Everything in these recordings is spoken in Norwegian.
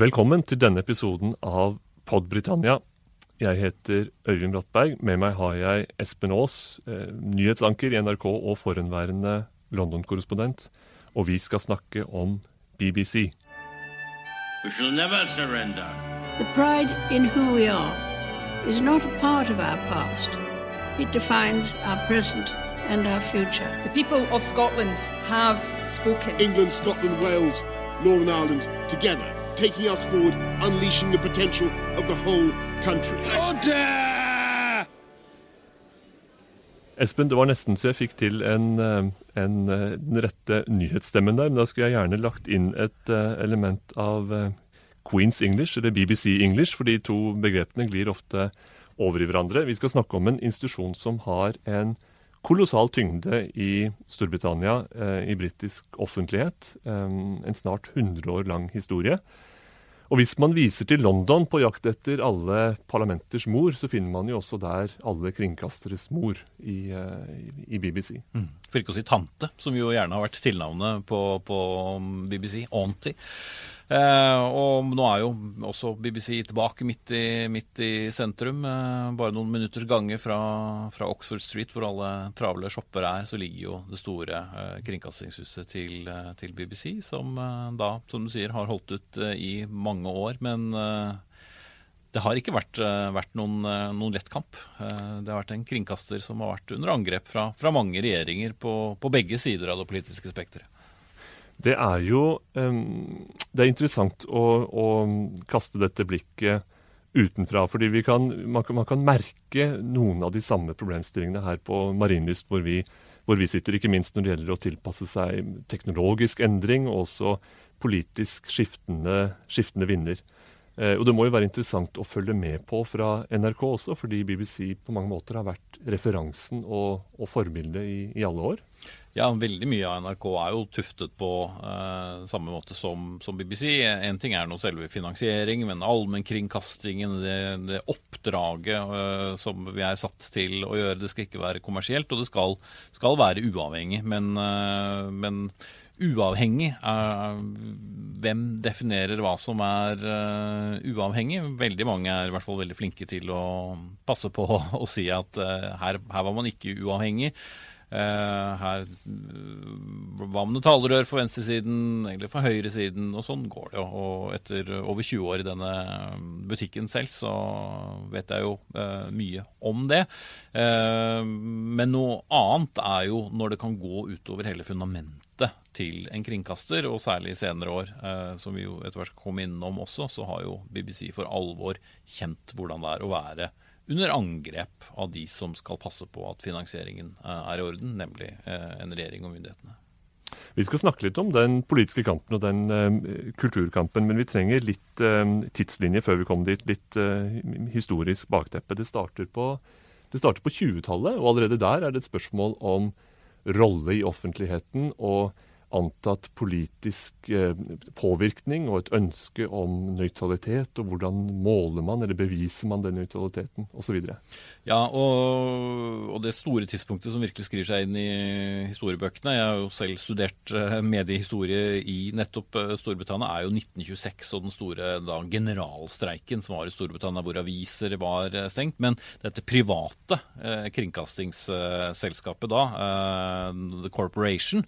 Velkommen til denne episoden av Podbritannia. Jeg heter Øyvind Brattberg. Med meg har jeg Espen Aas, eh, nyhetsanker i NRK og forhenværende London-korrespondent. Og vi skal snakke om BBC. We shall never surrender. The pride in who we are is not a part of our past. It defines our present and our future. The people of Scotland have spoken. England, Scotland, Wales, Northern Ireland together, taking us forward, unleashing the potential of the whole country. Espen, det var nesten så jeg fikk til en, eh, en, eh, den rette nyhetsstemmen der, men da skulle jeg gjerne lagt inn et eh, element av Queens English, eller BBC English, for de to begrepene glir ofte over i hverandre. Vi skal snakke om en institusjon som har en kolossal tyngde i Storbritannia, eh, i britisk offentlighet. Eh, en snart 100 år lang historie. Og hvis man viser til London på jakt etter alle parlamenters mor, så finner man jo også der alle kringkasteres mor i, eh, i BBC. For ikke å si tante, som jo gjerne har vært tilnavnet på, på BBC. Auntie. Eh, og nå er jo også BBC tilbake midt i, midt i sentrum. Eh, bare noen minutters gange fra, fra Oxford Street, hvor alle travle shopper er, så ligger jo det store eh, kringkastingshuset til, til BBC, som da, som du sier, har holdt ut i mange år. Men det har ikke vært, vært noen, noen lett kamp. Det har vært en kringkaster som har vært under angrep fra, fra mange regjeringer på, på begge sider av det politiske spekteret. Det er jo Det er interessant å, å kaste dette blikket utenfra. fordi kan, man, kan, man kan merke noen av de samme problemstillingene her på Marienlyst, hvor hvor vi sitter. Ikke minst når det gjelder å tilpasse seg teknologisk endring og også politisk skiftende, skiftende vinder. Eh, og det må jo være interessant å følge med på fra NRK også, fordi BBC på mange måter har vært referansen og, og forbildet i, i alle år. Ja, veldig mye av NRK er jo tuftet på eh, samme måte som, som BBC. En ting er nå selve finansiering, men allmennkringkastingen, det, det oppdraget eh, som vi er satt til å gjøre, det skal ikke være kommersielt, og det skal, skal være uavhengig. Men, eh, men uavhengig, er, hvem definerer hva som er eh, uavhengig? Veldig mange er i hvert fall veldig flinke til å passe på å si at eh, her, her var man ikke uavhengig. Eh, her øh, Hva med noe talerør for venstresiden eller for høyresiden? Og sånn går det jo. Og etter over 20 år i denne butikken selv, så vet jeg jo eh, mye om det. Eh, men noe annet er jo når det kan gå utover hele fundamentet til en kringkaster, og særlig i senere år, eh, som vi jo etter hvert skal komme innom også, så har jo BBC for alvor kjent hvordan det er å være under angrep av de som skal passe på at finansieringen eh, er i orden, nemlig eh, en regjering og myndighetene. Vi skal snakke litt om den politiske kampen og den uh, kulturkampen, men vi trenger litt uh, tidslinje før vi kommer dit. Litt uh, historisk bakteppe. Det starter på, det starter på 20-tallet, og allerede der er det et spørsmål om rolle i offentligheten og antatt politisk eh, påvirkning og et ønske om nøytralitet, og hvordan måler man eller beviser man den nøytraliteten, osv. Ja, og, og det store tidspunktet som virkelig skriver seg inn i historiebøkene Jeg har jo selv studert eh, mediehistorie i nettopp eh, Storbritannia, er jo 1926 og den store da, generalstreiken som var i Storbritannia, hvor aviser var stengt. Men dette private eh, kringkastingsselskapet da, eh, The Corporation,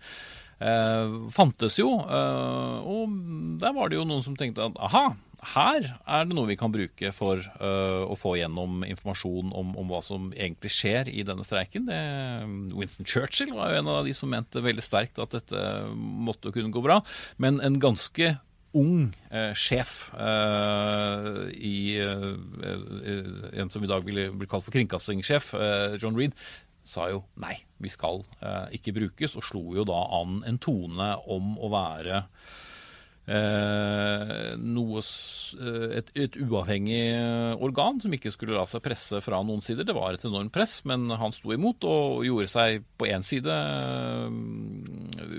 eh, fantes jo. Eh, og der var det jo noen som tenkte at aha, her er det noe vi kan bruke for eh, å få gjennom informasjon om, om hva som egentlig skjer i denne streiken. Det, Winston Churchill var jo en av de som mente veldig sterkt at dette måtte kunne gå bra. Men en ganske ung eh, sjef eh, i eh, eh, en som i dag ville bli kalt for kringkastingssjef, eh, John Reed, sa jo nei, vi skal eh, ikke brukes, og slo jo da an en tone om å være eh, noe, eh, et, et uavhengig organ som ikke skulle la seg presse fra noen sider. Det var et enormt press, men han sto imot og gjorde seg på én side eh,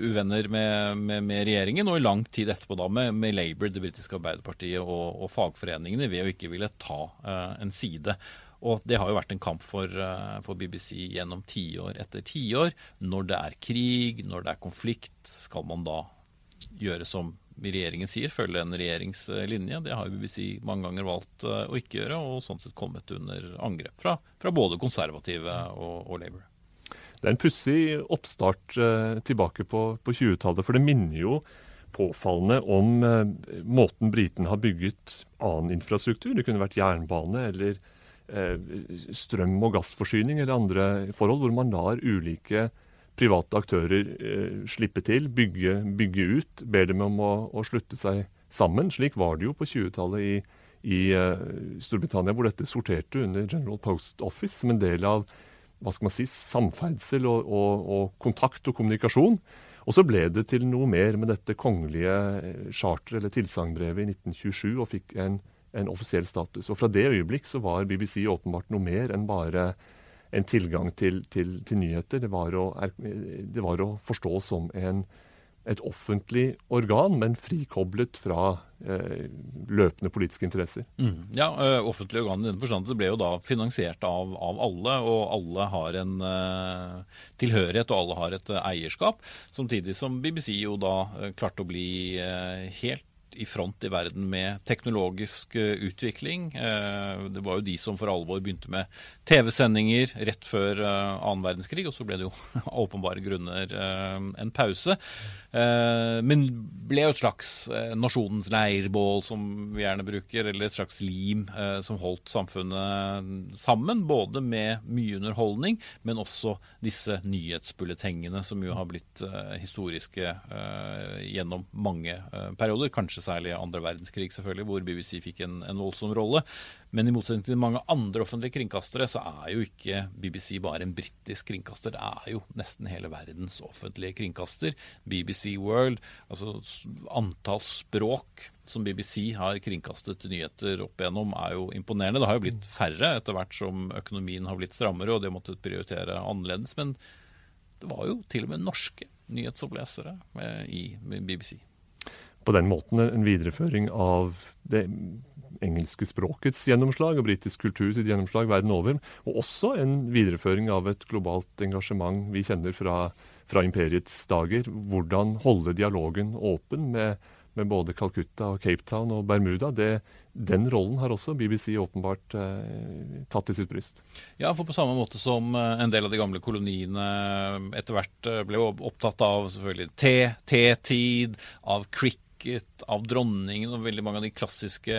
uvenner med, med, med regjeringen, og i lang tid etterpå da med, med Labour, det britiske arbeiderpartiet, og, og fagforeningene ved å ikke ville ta eh, en side. Og det har jo vært en kamp for, eh, for BBC gjennom tiår etter tiår. Når det er krig, når det er konflikt, skal man da gjøre som regjeringen sier, følge en regjeringslinje. Det har BBC mange ganger valgt å ikke gjøre, og sånn sett kommet under angrep fra, fra både konservative og, og Labour. Det er en pussig oppstart eh, tilbake på, på 20-tallet, for det minner jo påfallende om eh, måten britene har bygget annen infrastruktur. Det kunne vært jernbane eller eh, strøm- og gassforsyning eller andre forhold, hvor man lar ulike private aktører eh, slippe til, bygge, bygge, ut, ber dem om å, å, slutte seg sammen. Slik var det jo på 20-tallet i, i uh, Storbritannia, hvor dette sorterte under General Post Office som en del av hva skal man si, samferdsel og, og, og kontakt og kommunikasjon. Og så ble det til noe mer med dette kongelige charter, eller tilsagnbrevet, i 1927, og fikk en, en, offisiell status. Og fra det øyeblikk så var BBC åpenbart noe mer enn bare en tilgang til, til, til nyheter. Det var, å, det var, å, forstå som en, et offentlig organ, men frikoblet fra eh, løpende politiske interesser. Mm. Ja, uh, offentlig organ i den forstand det ble jo da finansiert av, av alle, og alle har en uh, tilhørighet og alle har et uh, eierskap. Samtidig som BBC jo da klarte å bli helt i front i verden med teknologisk eh, utvikling. Eh, det var jo de som for alvor begynte med TV-sendinger rett før eh, annen verdenskrig, og så ble det jo åpenbare grunner en pause. Men ble jo et slags nasjonens leirbål, som vi gjerne bruker, eller et slags lim som holdt samfunnet sammen. Både med mye underholdning, men også disse nyhetsbulletengene, som jo har blitt historiske gjennom mange perioder. Kanskje særlig andre verdenskrig, selvfølgelig, hvor BBC fikk en, en, voldsom rolle. Men i motsetning til mange andre offentlige kringkastere, så er jo ikke BBC bare en britisk kringkaster. Det er jo nesten hele verdens offentlige kringkaster. BBC World, altså antall språk som BBC har kringkastet nyheter opp igjennom, er jo imponerende. Det har jo blitt færre etter hvert som økonomien har blitt strammere, og de har måttet prioritere annerledes. Men det var jo til og med norske nyhetsopplesere i BBC på den måten en videreføring av det engelske språkets gjennomslag og britisk kultur sitt gjennomslag verden over. Og også en videreføring av et globalt engasjement vi kjenner fra, fra imperiets dager. Hvordan holde dialogen åpen med, med, både Calcutta, og Cape Town og Bermuda. Det, den rollen har også BBC åpenbart eh, tatt til sitt bryst. Ja, for på samme måte som eh, en del av de gamle koloniene etter hvert eh, ble opptatt av selvfølgelig te, tetid, av cricket dekket av dronningen og veldig mange av de klassiske,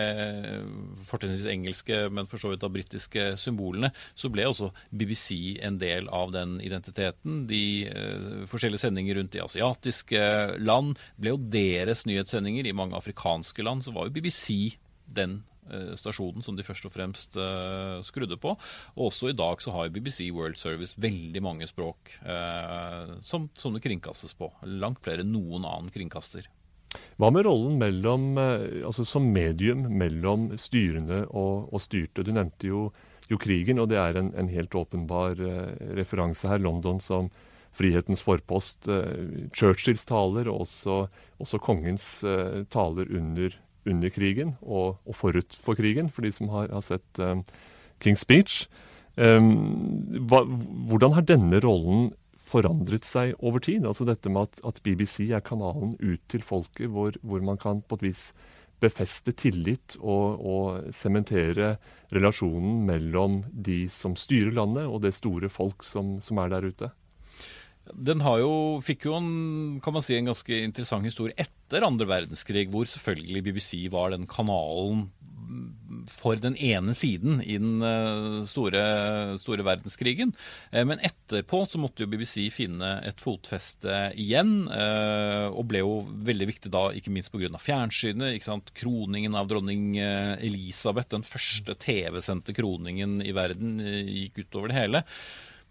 fortrinnsvis engelske, men for så vidt av britiske symbolene, så ble også BBC en del av den identiteten. De eh, forskjellige sendinger rundt i asiatiske land ble jo deres nyhetssendinger. I mange afrikanske land så var jo BBC den eh, stasjonen som de først og fremst uh, skrudde på. Og også i dag så har BBC World Service veldig mange språk uh, som, som det kringkastes på. Langt flere enn noen annen kringkaster. Hva med rollen mellom, eh, altså som medium mellom styrende og, og styrte? Du nevnte jo, jo, krigen, og det er en, en helt åpenbar uh, referanse her. London som frihetens forpost. Uh, Churchills taler, og også, også kongens uh, taler under, under, krigen og, og, forut for krigen, for de som har, har sett King's Speech. Um, hva, hvordan har denne rollen forandret seg over tid. Altså dette med at, at BBC er kanalen ut til folket, hvor, hvor, man kan på et vis befeste tillit og sementere relasjonen mellom de som styrer landet, og det store folk som, som er der ute. Den jo, fikk jo en, kan man si, en ganske interessant historie etter andre verdenskrig, hvor selvfølgelig BBC var den kanalen for den ene siden i den eh, store, store verdenskrigen. Eh, men etterpå så måtte jo BBC finne et fotfeste igjen, eh, og ble jo veldig viktig da, ikke minst pga. fjernsynet. ikke sant? Kroningen av dronning Elisabeth, den første TV-sendte kroningen i verden, gikk utover det hele.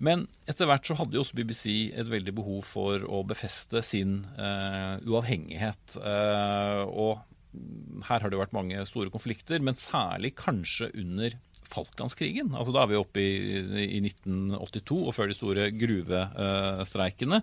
Men etter hvert så hadde jo også BBC et veldig behov for å befeste sin uh, uavhengighet. Uh, og her har det jo vært mange store konflikter, men særlig kanskje under Falklandskrigen. Altså Da er vi oppe i, i 1982 og før de store gruvestreikene.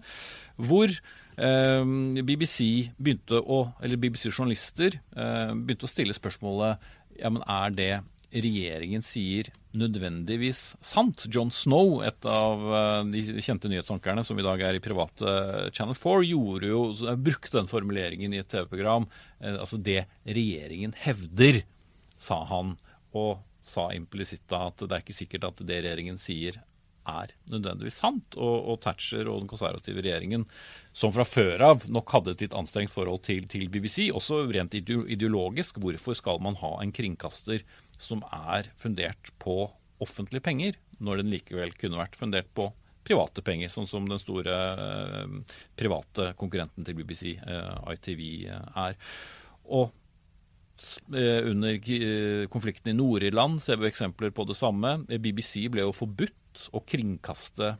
Hvor eh, BBC begynte å, eller BBC-journalister begynte å stille spørsmålet ja, men er det regjeringen sier nødvendigvis sant. John Snow, et av eh, de kjente nyhetsankerne som i dag er i private Channel 4, gjorde jo, brukte den formuleringen i et TV-program. Altså det regjeringen hevder, sa han. Og sa implisitt at det er ikke sikkert at det regjeringen sier er nødvendigvis sant. Og, og, Thatcher og den konservative regjeringen, som fra før av nok hadde et litt anstrengt forhold til, til, BBC, også rent ideologisk, hvorfor skal man ha en kringkaster som er fundert på offentlige penger, når den likevel kunne vært fundert på private penger, sånn som den store eh, private konkurrenten til BBC, eh, ITV, eh, er. Og eh, under eh, konflikten i Nord-Irland ser vi eksempler på det samme. BBC ble jo forbudt å kringkaste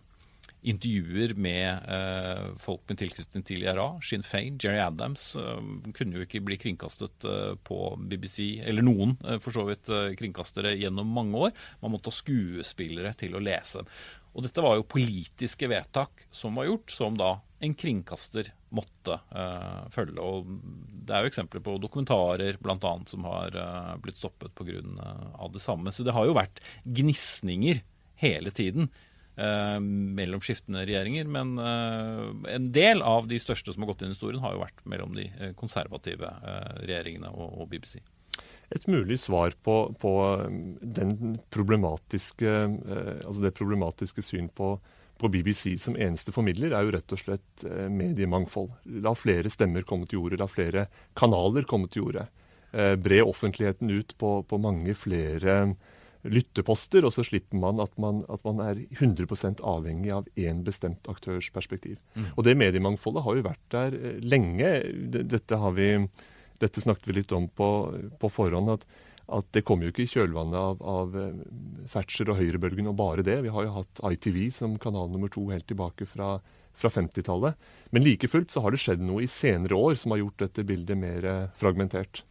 intervjuer med eh, folk med tilknytning til IRA. Sinn Fein, Jerry Adams eh, kunne jo ikke bli kringkastet eh, på BBC, eller noen eh, for så vidt kringkastere gjennom mange år. Man måtte ha skuespillere til å lese. Og dette var jo politiske vedtak som var gjort, som da en kringkaster måtte uh, følge. Og det er jo eksempler på dokumentarer bl.a. som har blitt stoppet pga. Uh, det samme. Så det har jo vært gnisninger hele tiden mellom skiftende regjeringer. Men eh, en del av de største som har gått inn i historien, har jo vært mellom de eh, konservative eh, regjeringene og, BBC. Et mulig svar på, på problematiske, eh, altså det problematiske syn på, på BBC som eneste formidler, er jo rett og slett eh, mediemangfold. La flere stemmer komme til jordet, la flere kanaler komme til jordet. Bre offentligheten ut på, på mange flere lytteposter, og så slipper man at man, at man er 100% avhengig av én bestemt aktørs perspektiv. Mm. Og det mediemangfoldet har jo vært der eh, lenge. Dette, vi, dette snakket vi litt om på, på forhånd. at, at det kommer jo ikke i kjølvannet av, av eh, Thatcher og høyrebølgen og bare det. Vi har jo hatt ITV som kanal nummer to helt tilbake fra, fra 50-tallet. Men like fullt så har det skjedd noe i senere år som har gjort dette bildet mer eh, fragmentert.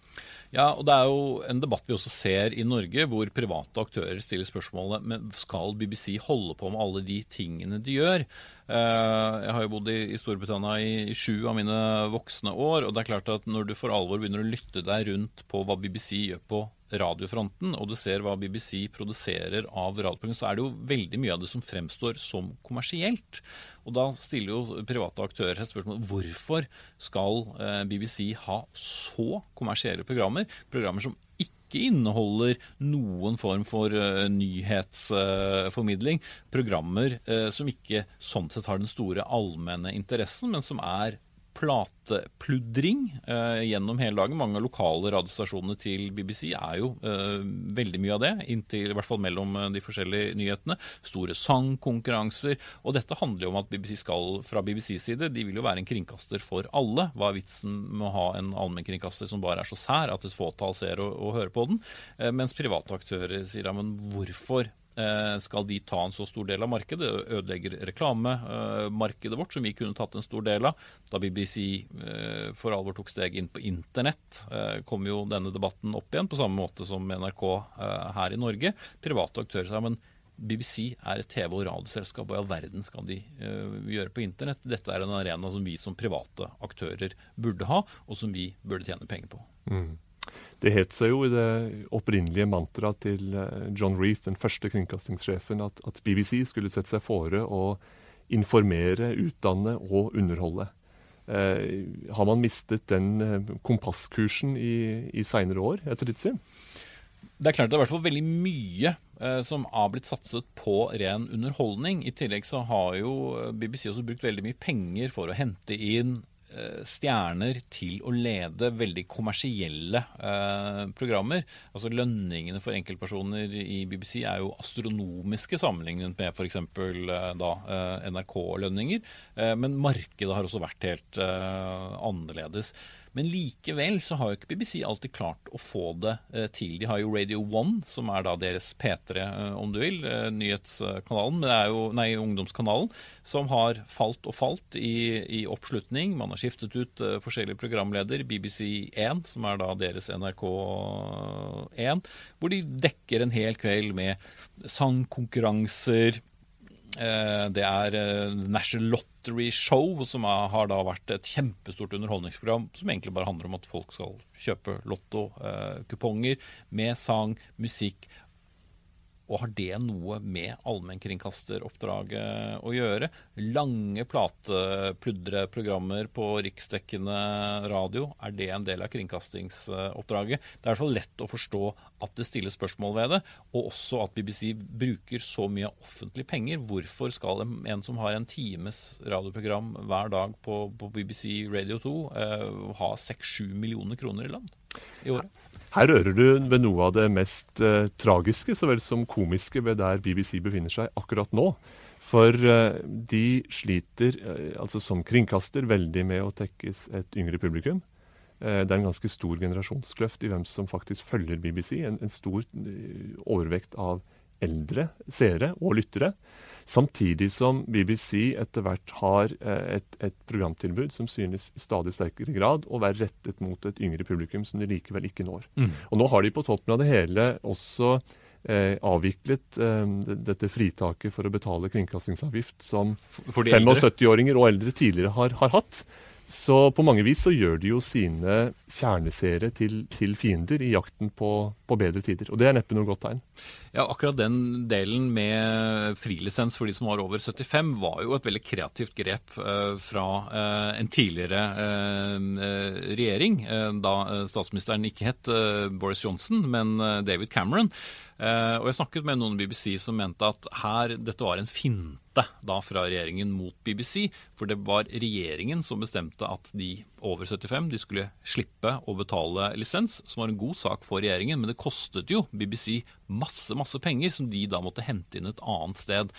Ja, og Det er jo en debatt vi også ser i Norge, hvor private aktører stiller spørsmålet men skal BBC holde på med alle de tingene de gjør. Eh, jeg har jo bodd i Storbritannia i sju av mine voksne år, og det er klart at når du for alvor begynner å lytte deg rundt på hva BBC gjør på radiofronten, og du ser hva BBC produserer av radioprogram, så er det jo veldig mye av det som fremstår som kommersielt. Og da stiller jo private aktører et spørsmål hvorfor skal eh, BBC ha så kommersielle programmer? Programmer som ikke inneholder noen form for uh, nyhetsformidling. Uh, programmer uh, som ikke sånn sett har den store allmenne interessen, men som er platepludring eh, gjennom hele dagen. Mange av lokale radiostasjonene til BBC er jo eh, veldig mye av det, inntil i hvert fall mellom eh, de forskjellige nyhetene. Store sangkonkurranser. Og dette handler jo om at BBC skal fra BBCs side, de vil jo være en kringkaster for alle. Hva er vitsen med å ha en allmennkringkaster som bare er så sær at et fåtall ser og, og hører på den? Eh, mens private aktører sier ja, men hvorfor skal de ta en så stor del av markedet? Ødelegger reklamemarkedet vårt, som vi kunne tatt en stor del av. Da BBC eh, for alvor tok steg inn på internett, eh, kom jo denne debatten opp igjen, på samme måte som NRK her i Norge. Private aktører sa men BBC er et TV- og radioselskap, og i all verden skal de gjøre på internett? Dette er en arena som vi som private aktører burde ha, og som vi burde tjene penger på. Mm. Det het seg jo i det opprinnelige mantraet til eh, John Reef, den første kringkastingssjefen, at, at, BBC skulle sette seg fore å informere, utdanne og underholde. Eh, har man mistet den eh, kompasskursen i, i seinere år, etter ditt syn? Det er klart det er i hvert fall veldig mye eh, som har blitt satset på ren underholdning. I tillegg så har jo BBC også brukt veldig mye penger for å hente inn Eh, stjerner til å lede veldig kommersielle eh, programmer. Altså Lønningene for enkeltpersoner i BBC er jo astronomiske sammenlignet med f.eks. Eh, da eh, NRK-lønninger. Eh, men markedet har også vært helt eh, annerledes. Men likevel så har jo ikke BBC alltid klart å få det eh, til. De har jo Radio One, som er da deres P3, eh, om du vil, eh, nyhetskanalen, jo, nei, ungdomskanalen, som har falt og falt i, i oppslutning. Man har skiftet ut forskjellige programleder. BBC1, som er da deres NRK1, hvor de dekker en hel kveld med sangkonkurranser Det er eh, National Lottery Show, som har da vært et kjempestort underholdningsprogram som egentlig bare handler om at folk skal kjøpe lottokuponger med sang, musikk. Og har det noe med allmennkringkasteroppdraget å gjøre? Lange platepludreprogrammer på riksdekkende radio, er det en del av kringkastingsoppdraget? Det er i hvert fall lett å forstå at det stilles spørsmål ved det, og også at BBC bruker så mye offentlige penger. Hvorfor skal en som har en times radioprogram hver dag på, på BBC Radio 2, eh, ha 6-7 millioner kroner i land i året? Her rører du ved noe av det mest eh, tragiske så vel som komiske ved der BBC befinner seg akkurat nå. For eh, de sliter, eh, altså som kringkaster, veldig med å tekkes et yngre publikum. Eh, det er en ganske stor generasjonskløft i hvem som faktisk følger BBC. En, en stor eh, overvekt av eldre seere og lyttere. Samtidig som BBC etter hvert har eh, et, et programtilbud som synes i stadig sterkere grad å være rettet mot et yngre publikum som de likevel ikke når. Og nå har de på toppen av det hele også eh, avviklet eh, dette fritaket for å betale kringkastingsavgift som For de eldre? 75-åringer og eldre tidligere har, har hatt. Så på mange vis så gjør de jo sine kjerneseere til, til fiender i jakten på, på bedre tider. Og det er neppe noe godt tegn. Ja, akkurat den delen med frilisens for de som var over 75, var jo et veldig kreativt grep eh, fra eh, en tidligere eh, eh, regjering, eh, da eh, statsministeren ikke het Boris Johnson, men David Cameron. Eh, og jeg snakket med noen i BBC som mente at her, dette var en finte da fra regjeringen mot BBC, for det var regjeringen som bestemte at de over 75 de skulle slippe å betale lisens, som var en god sak for regjeringen, men det kostet jo BBC masse, masse penger som de da måtte hente inn et annet sted.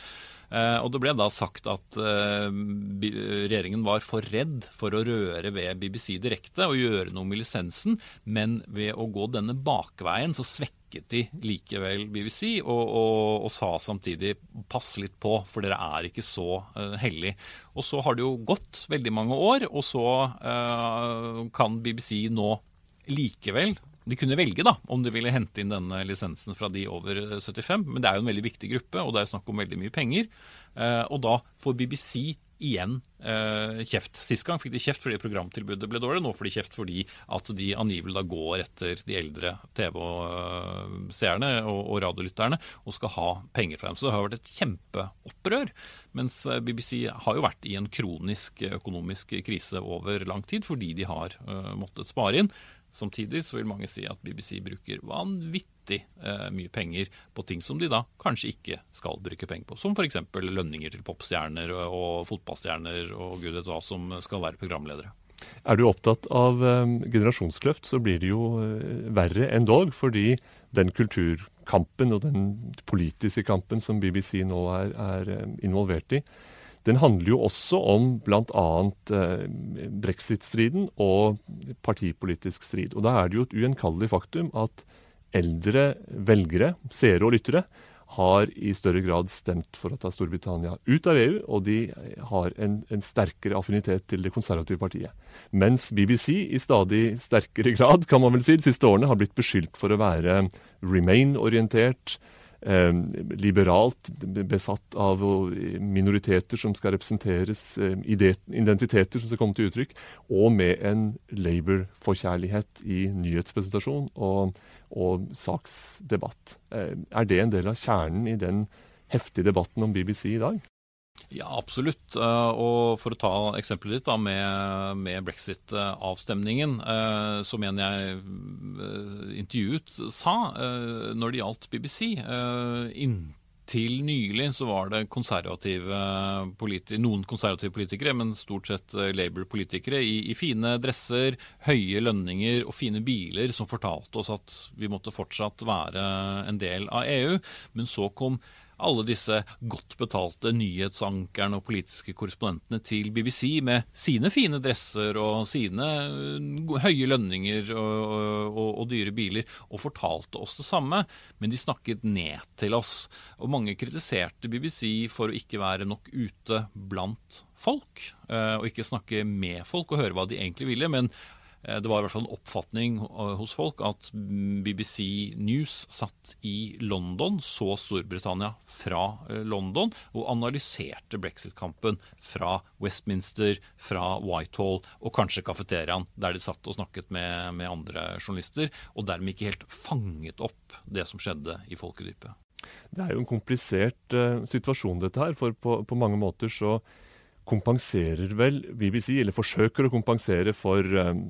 Eh, og det ble da sagt at eh, regjeringen var for redd for å røre ved BBC direkte og gjøre noe med lisensen, men ved å gå denne bakveien så svekket de likevel BBC og, og, og sa samtidig pass litt på, for dere er ikke så uh, hellig. Og så har det jo gått veldig mange år, og så uh, kan BBC nå likevel de kunne velge da, om de ville hente inn denne lisensen fra de over 75, men det er jo en veldig viktig gruppe, og det er snakk om veldig mye penger. Eh, og da får BBC igjen eh, kjeft. Sist gang fikk de kjeft fordi programtilbudet ble dårlig, nå får de kjeft fordi at de angivelig da går etter de eldre TV-seerne og, radiolytterne og skal ha penger fra dem. Så det har vært et kjempeopprør. Mens eh, BBC har jo vært i en kronisk økonomisk krise over lang tid fordi de har eh, måttet spare inn. Samtidig så vil mange si at BBC bruker vanvittig eh, mye penger på ting som de da kanskje ikke skal bruke penger på. Som f.eks. lønninger til popstjerner og, og fotballstjerner og gud vet hva som skal være programledere. Er du opptatt av eh, generasjonskløft, så blir det jo eh, verre enn dog, fordi den kulturkampen og den politiske kampen som BBC nå er, er eh, involvert i, den handler jo også om bl.a. Eh, brexit-striden og partipolitisk strid. Og da er det jo et ugjenkallelig faktum at eldre velgere, seere og lyttere, har i større grad stemt for å ta Storbritannia ut av EU, og de har en, en sterkere affinitet til det konservative partiet. Mens BBC i stadig sterkere grad, kan man vel si, de siste årene har blitt beskyldt for å være remain-orientert, liberalt, besatt av minoriteter som skal representeres, eh, identiteter som skal komme til uttrykk, og med en Labour-forkjærlighet i nyhetspresentasjon og, og saksdebatt. Eh, er det en del av kjernen i den heftige debatten om BBC i dag? Ja, absolutt. Eh, Og for å ta eksempelet ditt da, med, med brexit-avstemningen, så mener jeg eh, intervjuet sa eh, når det gjaldt BBC. eh, Inntil nylig så var det konservative noen konservative politikere, men stort sett eh, Labour-politikere, i, i fine dresser, høye lønninger og fine biler som fortalte oss at vi måtte fortsatt være en del av EU. Men så kom alle disse godt betalte nyhetsankerne og politiske korrespondentene til BBC med sine fine dresser og sine øh, høye lønninger og, og, og dyre biler, og fortalte oss det samme, men de snakket ned til oss. Og mange kritiserte BBC for å ikke være nok ute blant folk, øh, og ikke snakke med folk og høre hva de egentlig ville. men Eh, det var i hvert fall en oppfatning eh, hos folk at BBC News satt i London, så Storbritannia fra eh, London, og analyserte brexit-kampen fra Westminster, fra Whitehall og kanskje kafeteriaen, der de satt og snakket med, med andre journalister, og dermed ikke helt fanget opp det som skjedde i folkedypet. Det er jo en komplisert uh, situasjon, dette her. For på, på mange måter så kompenserer vel BBC, eller forsøker å kompensere for um,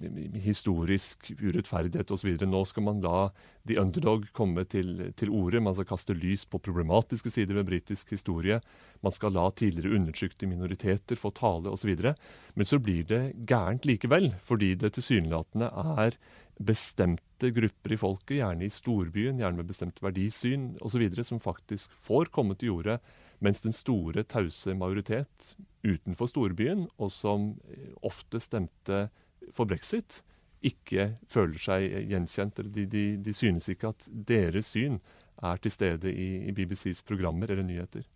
historisk urettferdighet osv. Nå skal man la the underdog komme til, til orde. Man skal kaste lys på problematiske sider ved britisk historie. Man skal la tidligere undertrykte minoriteter få tale osv. Men så blir det gærent likevel, fordi det tilsynelatende er bestemte grupper i folket, gjerne i storbyen, gjerne med bestemt verdisyn osv., som faktisk får komme til jordet, mens den store, tause majoritet utenfor storbyen, og som eh, ofte stemte for brexit, ikke føler seg gjenkjent. eller De, de, de synes ikke at deres syn er til stede i, i BBCs programmer eller nyheter.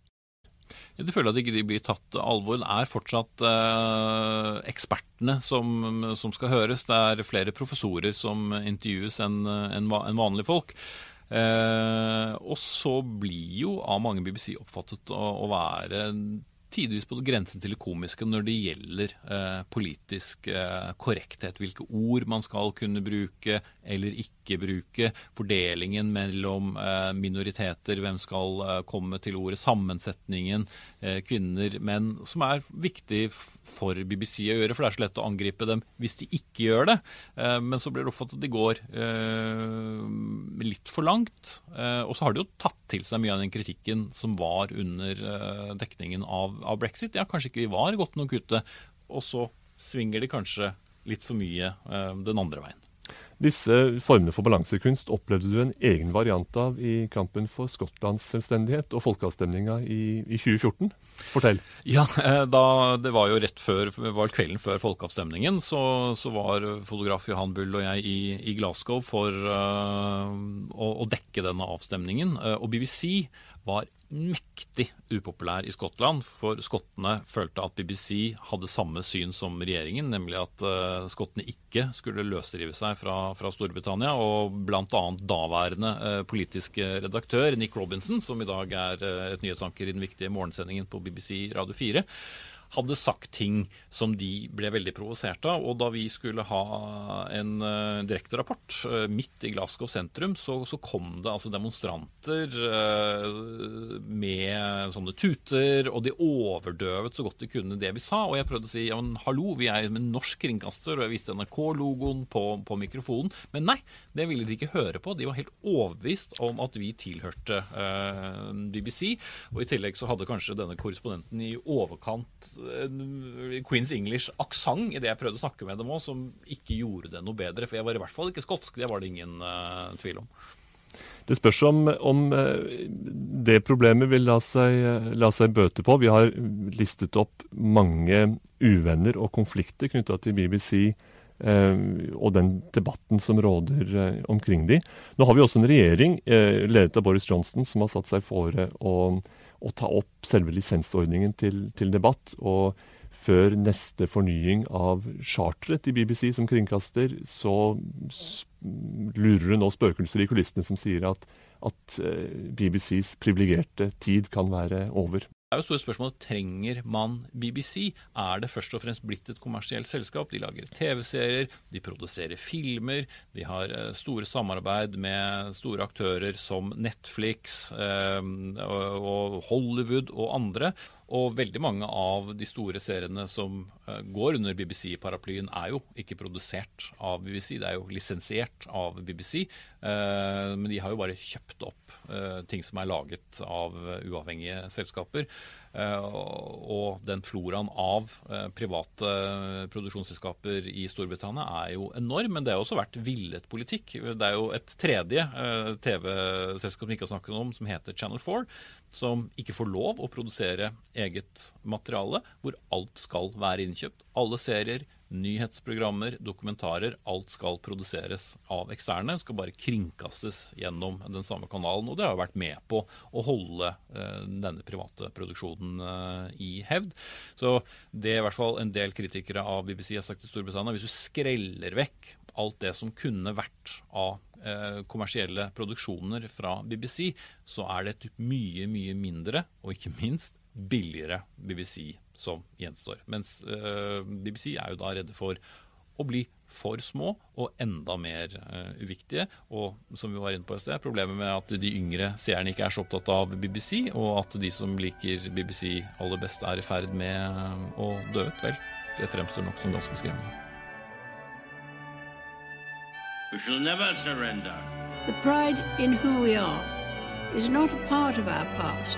Ja, du føler at ikke de blir tatt alvor. Det er fortsatt eh, ekspertene som, som, skal høres. Det er flere professorer som intervjues enn en, en vanlige folk. Eh, og så blir jo av mange BBC oppfattet å, å være tidvis på grensen til det komiske når det gjelder eh, politisk eh, korrekthet. Hvilke ord man skal kunne bruke eller ikke bruke. Fordelingen mellom eh, minoriteter, hvem skal eh, komme til ordet. Sammensetningen, eh, kvinner, menn. Som er viktig for BBC å gjøre, for det er så lett å angripe dem hvis de ikke gjør det. Men så blir det oppfattet at de går litt for langt. og så har de jo tatt til seg mye av den kritikken som var under dekningen av av brexit. Ja, kanskje ikke vi var godt nok ute. Og så svinger de kanskje litt for mye den andre veien. Disse formene for balansekunst opplevde du en egen variant av i kampen for Skottlands selvstendighet og folkeavstemninga i, i, 2014. Fortell. Ja, eh, da, Det var jo rett før, var kvelden før folkeavstemningen. Så, så var fotograf Johan Bull og jeg i, i Glasgow for uh, å, å, dekke denne avstemningen. Uh, og BBC var mektig upopulær i Skottland, for skottene følte at BBC hadde samme syn som regjeringen, nemlig at uh, skottene ikke skulle løsrive seg fra, fra Storbritannia. Og bl.a. daværende uh, politisk redaktør Nick Robinson, som i dag er uh, et nyhetsanker i den viktige morgensendingen på BBC Radio 4, hadde sagt ting som de ble veldig provosert av. Og da vi skulle ha en uh, direkterapport uh, midt i Glasgow sentrum, så, så kom det altså demonstranter uh, med sånne tuter, og de overdøvet så godt de kunne det vi sa. Og jeg prøvde å si ja, men hallo, vi er en norsk kringkaster, og jeg viste NRK-logoen på, på, mikrofonen. Men nei, det ville de ikke høre på. De var helt overbevist om at vi tilhørte BBC. Og i tillegg så hadde kanskje denne korrespondenten i overkant Queens English-aksent i det jeg prøvde å snakke med dem òg, som ikke gjorde det noe bedre. For jeg var i hvert fall ikke skotsk, det var det ingen uh, tvil om. Det spørs om, om eh, det problemet vil la seg, la seg, bøte på. Vi har listet opp mange uvenner og konflikter knytta til BBC eh, og den debatten som råder eh, omkring de. Nå har vi også en regjering eh, ledet av Boris Johnson som har satt seg fore å å ta opp selve lisensordningen til, til, debatt. Og før neste fornying av charteret til BBC som kringkaster, så lurer det nå spøkelser i kulissene som sier at, at eh, BBCs privilegerte tid kan være over. Det er jo store spørsmål, Trenger man BBC? Er det først og fremst blitt et kommersielt selskap? De lager TV-serier, de produserer filmer, de har eh, store samarbeid med store aktører som Netflix eh, og Hollywood og andre. Og veldig mange av de store seriene som uh, går under BBC-paraplyen, er jo ikke produsert av BBC, det er jo lisensiert av BBC. Eh, men de har jo bare kjøpt opp uh, ting som er laget av uavhengige selskaper. Og den floraen av private produksjonsselskaper i Storbritannia er jo enorm, men det har også vært villet politikk. Det er jo et tredje TV-selskap vi ikke har snakket om, som heter Channel 4 som ikke får lov å produsere eget materiale, hvor alt skal være innkjøpt. Alle serier, nyhetsprogrammer, dokumentarer. Alt skal produseres av eksterne. Skal bare kringkastes gjennom den samme kanalen. Og det har vært med på å holde eh, denne private produksjonen eh, i hevd. Så det i hvert fall en del kritikere av BBC har sagt i Storbritannia. Hvis du skreller vekk alt det som kunne vært av eh, kommersielle produksjoner fra BBC, så er det et mye, mye mindre, og ikke minst billigere BBC som gjenstår. Mens uh, BBC er jo da redde for å bli for små og enda mer uh, uviktige. Og som vi var inne på i sted, problemet med at de yngre seerne ikke er så opptatt av BBC, og at de som liker BBC aller best, er i ferd med å dø ut, vel, det fremstår nok som ganske skremmende. We shall never surrender. The pride in who we are is not a part of our past.